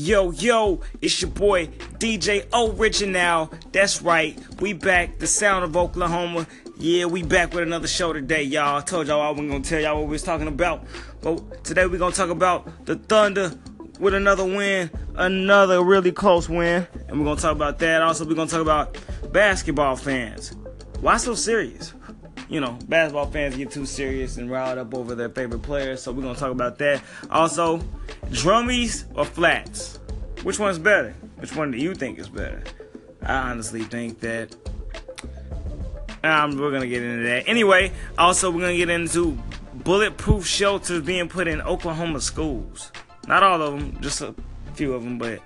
Yo, yo, it's your boy DJ Original. That's right, we back, the sound of Oklahoma. Yeah, we back with another show today, y'all. I told y'all I wasn't gonna tell y'all what we was talking about. But today we're gonna talk about the Thunder with another win, another really close win. And we're gonna talk about that. Also, we're gonna talk about basketball fans. Why so serious? You know, basketball fans get too serious and riled up over their favorite players. So we're gonna talk about that. Also, drummies or flats? Which one's better? Which one do you think is better? I honestly think that. Um, we're gonna get into that. Anyway, also we're gonna get into bulletproof shelters being put in Oklahoma schools. Not all of them, just a few of them, but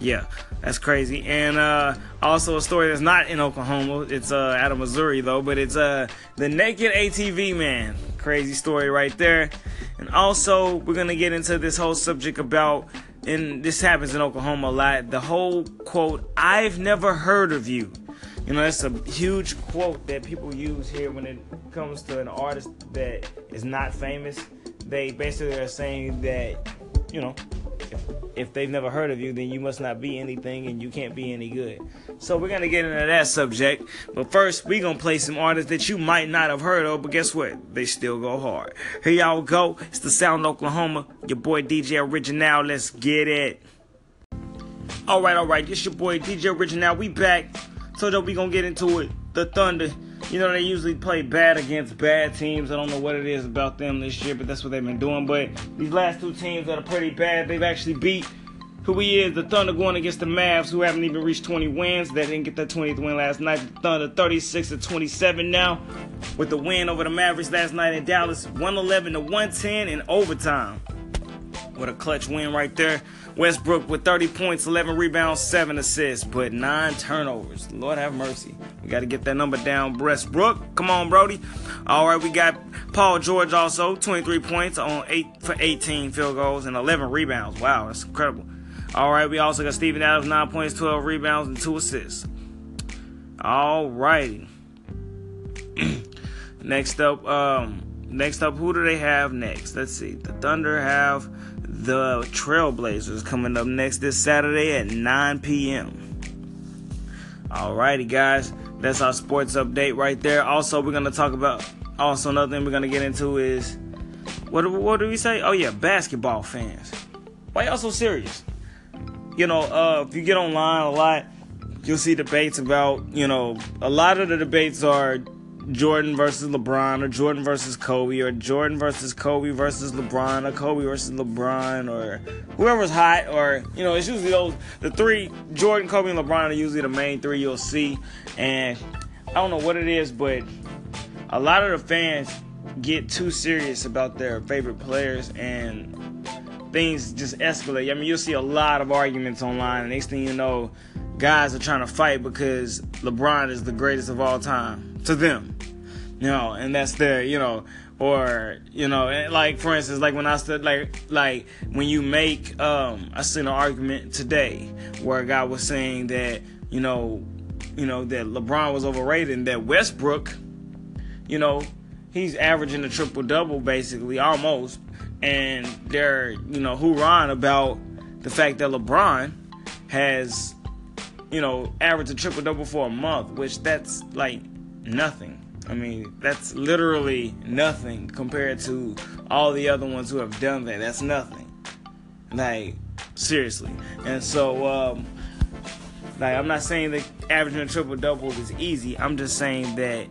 yeah, that's crazy. And uh, also a story that's not in Oklahoma. It's uh, out of Missouri though, but it's uh, the naked ATV man. Crazy story right there. And also we're gonna get into this whole subject about, and this happens in Oklahoma a lot. The whole quote, "I've never heard of you." You know, that's a huge quote that people use here when it comes to an artist that is not famous. They basically are saying that, you know, if, if they've never heard of you, then you must not be anything and you can't be any good. So we're gonna get into that subject. But first, we're gonna play some artists that you might not have heard of, but guess what? They still go hard. Here y'all go. It's the Sound Oklahoma. Your boy DJ Original. Let's get it. Alright, alright, it's your boy DJ Original. We back. So that we gonna get into it. The Thunder. You know, they usually play bad against bad teams. I don't know what it is about them this year, but that's what they've been doing. But these last two teams that are pretty bad, they've actually beat who he is, the Thunder going against the Mavs, who haven't even reached 20 wins. They didn't get that 20th win last night. The Thunder 36 to 27 now, with the win over the Mavericks last night in Dallas, 111 to 110 in overtime. What a clutch win right there. Westbrook with 30 points, 11 rebounds, 7 assists, but 9 turnovers. Lord have mercy. We got to get that number down. Westbrook, come on, Brodie. All right, we got Paul George also, 23 points on 8 for 18 field goals and 11 rebounds. Wow, that's incredible. All right, we also got Steven Adams, 9 points, 12 rebounds, and 2 assists. All righty. next up, um, next up, who do they have next? Let's see. The Thunder have the Trailblazers coming up next this Saturday at 9 p.m. Alrighty, guys, that's our sports update right there. Also, we're gonna talk about. Also, another thing we're gonna get into is what? What do we say? Oh yeah, basketball fans. Why y'all so serious? You know, uh, if you get online a lot, you'll see debates about. You know, a lot of the debates are Jordan versus LeBron or Jordan versus Kobe or Jordan versus Kobe versus LeBron or Kobe versus LeBron or whoever's hot or you know it's usually those the three Jordan, Kobe, and LeBron are usually the main three you'll see. And I don't know what it is but a lot of the fans get too serious about their favorite players and things just escalate. I mean you'll see a lot of arguments online and next thing you know guys are trying to fight because LeBron is the greatest of all time to them you know, and that's their, you know, or you know, like for instance, like when I said, like, like when you make, um, I seen an argument today where a guy was saying that, you know, you know that LeBron was overrated and that Westbrook, you know, he's averaging a triple double basically almost, and they're, you know, hoorahing about the fact that LeBron has, you know, averaged a triple double for a month, which that's like nothing. I mean, that's literally nothing compared to all the other ones who have done that. That's nothing. Like, seriously. And so, um, like, I'm not saying that averaging a triple double is easy. I'm just saying that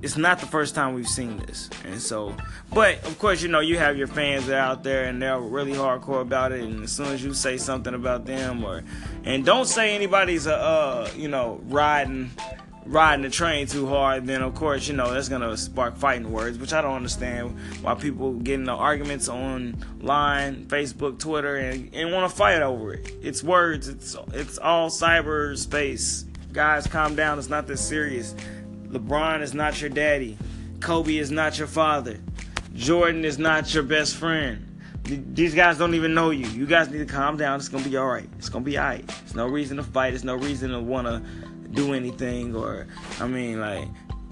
it's not the first time we've seen this. And so, but of course, you know, you have your fans that out there and they're really hardcore about it. And as soon as you say something about them, or, and don't say anybody's, a, uh, you know, riding riding the train too hard, then of course, you know, that's gonna spark fighting words, which I don't understand why people get into arguments online, Facebook, Twitter, and, and want to fight over it. It's words, it's it's all cyberspace. Guys, calm down, it's not this serious. LeBron is not your daddy. Kobe is not your father. Jordan is not your best friend. These guys don't even know you. You guys need to calm down. It's gonna be alright. It's gonna be alright. There's no reason to fight. There's no reason to wanna do anything or I mean like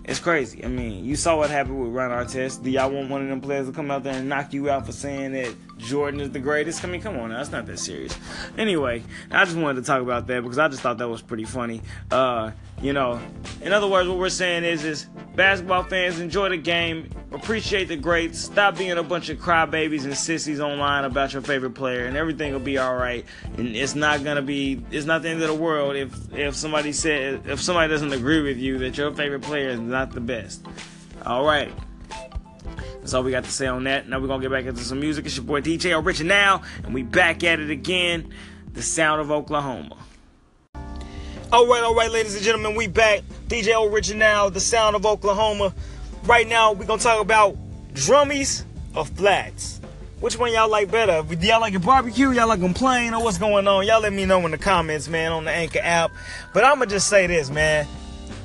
it's crazy. I mean, you saw what happened with Ron Artest. Do y'all want one of them players to come out there and knock you out for saying that Jordan is the greatest. I mean, come on, now, that's not that serious. Anyway, I just wanted to talk about that because I just thought that was pretty funny. Uh, you know, in other words, what we're saying is, is basketball fans enjoy the game, appreciate the greats, stop being a bunch of crybabies and sissies online about your favorite player, and everything will be all right. And it's not gonna be, it's not the end of the world if if somebody said, if somebody doesn't agree with you that your favorite player is not the best. All right. That's all we got to say on that. Now we're gonna get back into some music. It's your boy DJ Original, and we back at it again. The sound of Oklahoma. All right, all right, ladies and gentlemen, we back. DJ Original, the sound of Oklahoma. Right now, we're gonna talk about drummies or flats. Which one y'all like better? Do Y'all like a barbecue? Y'all like them plain? Or what's going on? Y'all let me know in the comments, man, on the Anchor app. But I'ma just say this, man.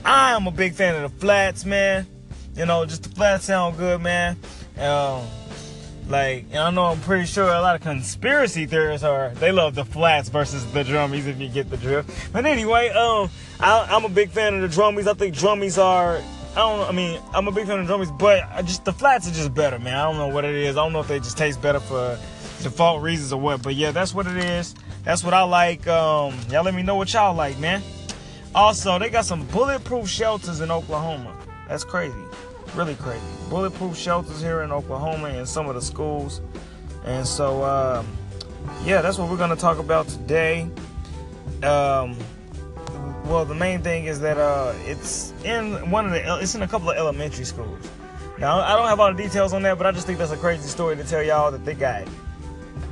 I am a big fan of the flats, man. You know, just the flats sound good, man. Um, like, I know I'm pretty sure a lot of conspiracy theorists are they love the flats versus the drummies if you get the drift. But anyway, um, I, am a big fan of the drummies. I think drummies are. I don't. I mean, I'm a big fan of drummies, but I just the flats are just better, man. I don't know what it is. I don't know if they just taste better for default reasons or what. But yeah, that's what it is. That's what I like. Um, y'all let me know what y'all like, man. Also, they got some bulletproof shelters in Oklahoma. That's crazy. Really crazy. Bulletproof shelters here in Oklahoma and some of the schools. And so, uh, yeah, that's what we're to talk about today. Um, well, the main thing is that uh, it's in one of the it's in a couple of elementary schools. Now, I don't have all the details on that, but I just think that's a crazy story to tell y'all that they got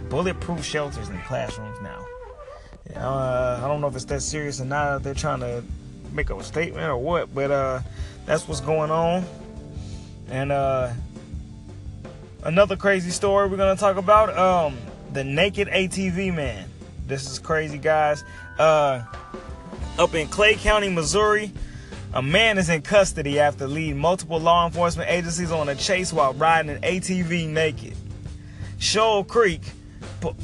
bulletproof shelters in classrooms now. Uh, I don't know if it's that serious or not. They're trying to make a statement or what, but uh, that's what's going on. And uh, another crazy story we're gonna talk about: um, the naked ATV man. This is crazy, guys. Up in Clay County, Missouri, a man is in custody after leading multiple law enforcement agencies on a chase while riding an ATV naked. Shoal Creek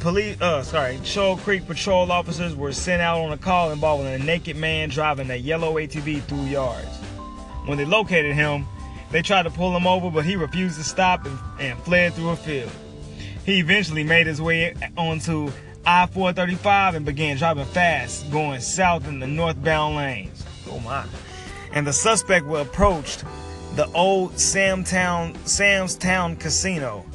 police, uh, sorry, Shoal Creek patrol officers were sent out on a call involving a naked man driving a yellow ATV through yards. When they located him, they tried to pull him over, but he refused to stop and, and fled through a field. He eventually made his way onto I-435 and began driving fast, going south in the northbound lanes. Oh my! And the suspect was approached the old Samtown Sam's Town Casino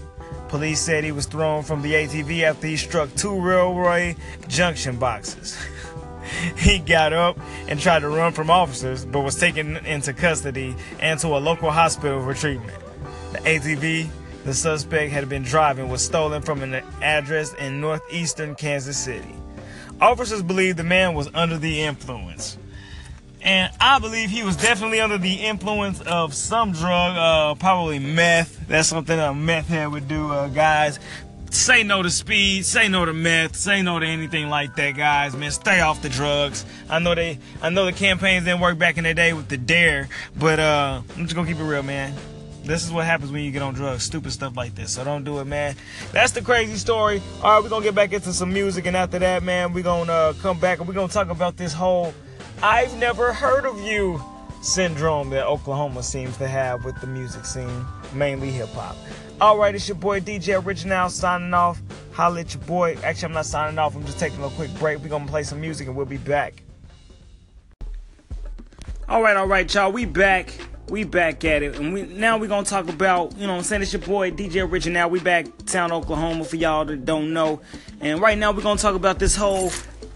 Police said he was thrown from the ATV after he struck two railway junction boxes. he got up and tried to run from officers, but was taken into custody and to a local hospital for treatment. The ATV the suspect had been driving was stolen from an address in northeastern Kansas City. Officers believe the man was under the influence and I believe he was definitely under the influence of some drug, uh, probably meth. That's something a meth head would do, uh, guys. Say no to speed, say no to meth, say no to anything like that, guys. Man, stay off the drugs. I know they, I know the campaigns didn't work back in the day with the dare, but uh, I'm just gonna keep it real, man. This is what happens when you get on drugs, stupid stuff like this. So don't do it, man. That's the crazy story. All right, we're gonna get back into some music, and after that, man, we're gonna uh, come back and we're gonna talk about this whole I've never heard of you syndrome that Oklahoma seems to have with the music scene, mainly hip hop. All right, it's your boy DJ Original signing off. Holla at your boy. Actually, I'm not signing off. I'm just taking a quick break. We're gonna play some music and we'll be back. All right, all right, y'all. We back. We back at it, and we now we're gonna talk about, you know, I'm saying it's your boy DJ Original. We back town Oklahoma for y'all that don't know, and right now we're gonna talk about this whole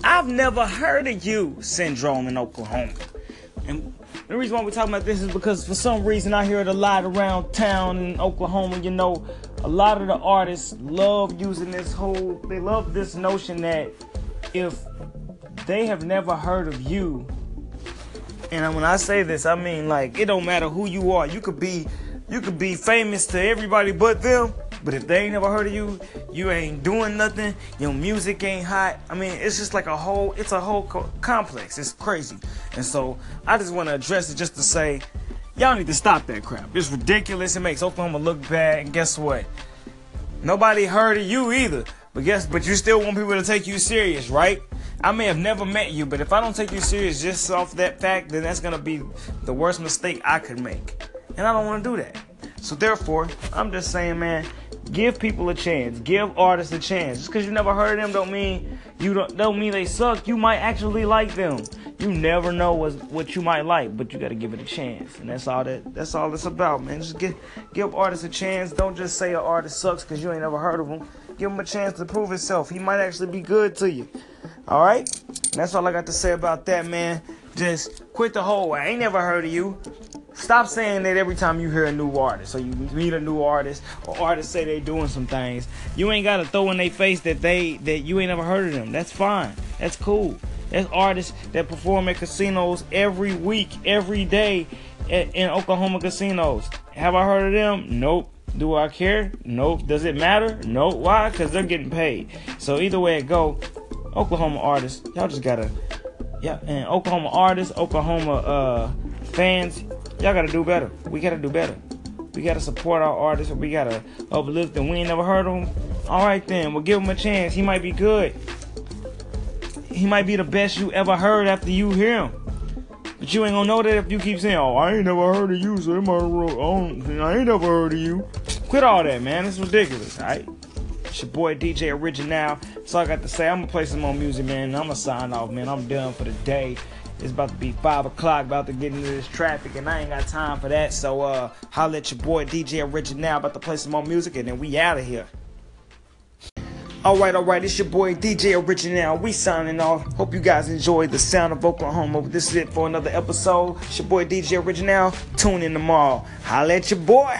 I've never heard of you syndrome in Oklahoma. And the reason why we're talking about this is because for some reason I hear it a lot around town in Oklahoma. You know, a lot of the artists love using this whole, they love this notion that if they have never heard of you, and when I say this, I mean like it don't matter who you are. You could be, you could be famous to everybody but them, but if they ain't never heard of you, you ain't doing nothing. Your music ain't hot. I mean, it's just like a whole. It's a whole co- complex. It's crazy. And so I just want to address it just to say, y'all need to stop that crap. It's ridiculous. It makes Oklahoma look bad. And guess what? Nobody heard of you either. But guess, but you still want people to take you serious, right? I may have never met you, but if I don't take you serious just off that fact, then that's gonna be the worst mistake I could make. And I don't want to do that. So therefore, I'm just saying, man, Give people a chance. Give artists a chance. Just because you never heard of them don't mean you don't don't mean they suck. You might actually like them. You never know what what you might like, but you got to give it a chance, and that's all that that's all it's about, man. Just give give artists a chance. Don't just say an artist sucks because you ain't never heard of him. Give him a chance to prove himself. He might actually be good to you. All right, and that's all I got to say about that, man. Just quit the whole. I ain't never heard of you. Stop saying that every time you hear a new artist or you meet a new artist or artists say they doing some things. You ain't gotta throw in their face that they that you ain't never heard of them. That's fine. That's cool. There's artists that perform at casinos every week, every day at, in Oklahoma casinos. Have I heard of them? Nope. Do I care? Nope. Does it matter? Nope. Why? Because they're getting paid. So either way it go, Oklahoma artists, y'all just gotta, yeah, and Oklahoma artists, Oklahoma uh, fans, y'all gotta do better. We gotta do better. We gotta support our artists. We gotta uplift them. We ain't never heard of them. All right then, we'll give him a chance. He might be good he might be the best you ever heard after you hear him. But you ain't gonna know that if you keep saying, "Oh, I ain't never heard of you," so it might I, I ain't never heard of you. Quit all that, man. It's ridiculous. All right. It's your boy DJ Original. That's all I got to say. I'm gonna play some more music, man. I'm gonna sign off, man. I'm done for the day. It's about to be five o'clock, about to get into this traffic, and I ain't got time for that. So uh holla at your boy DJ Original about to play some more music, and then we out of here. Alright, alright, it's your boy DJ Original. We signing off. Hope you guys enjoyed the sound of Oklahoma. This is it for another episode. It's your boy DJ Original. Tune in tomorrow. Holla at your boy.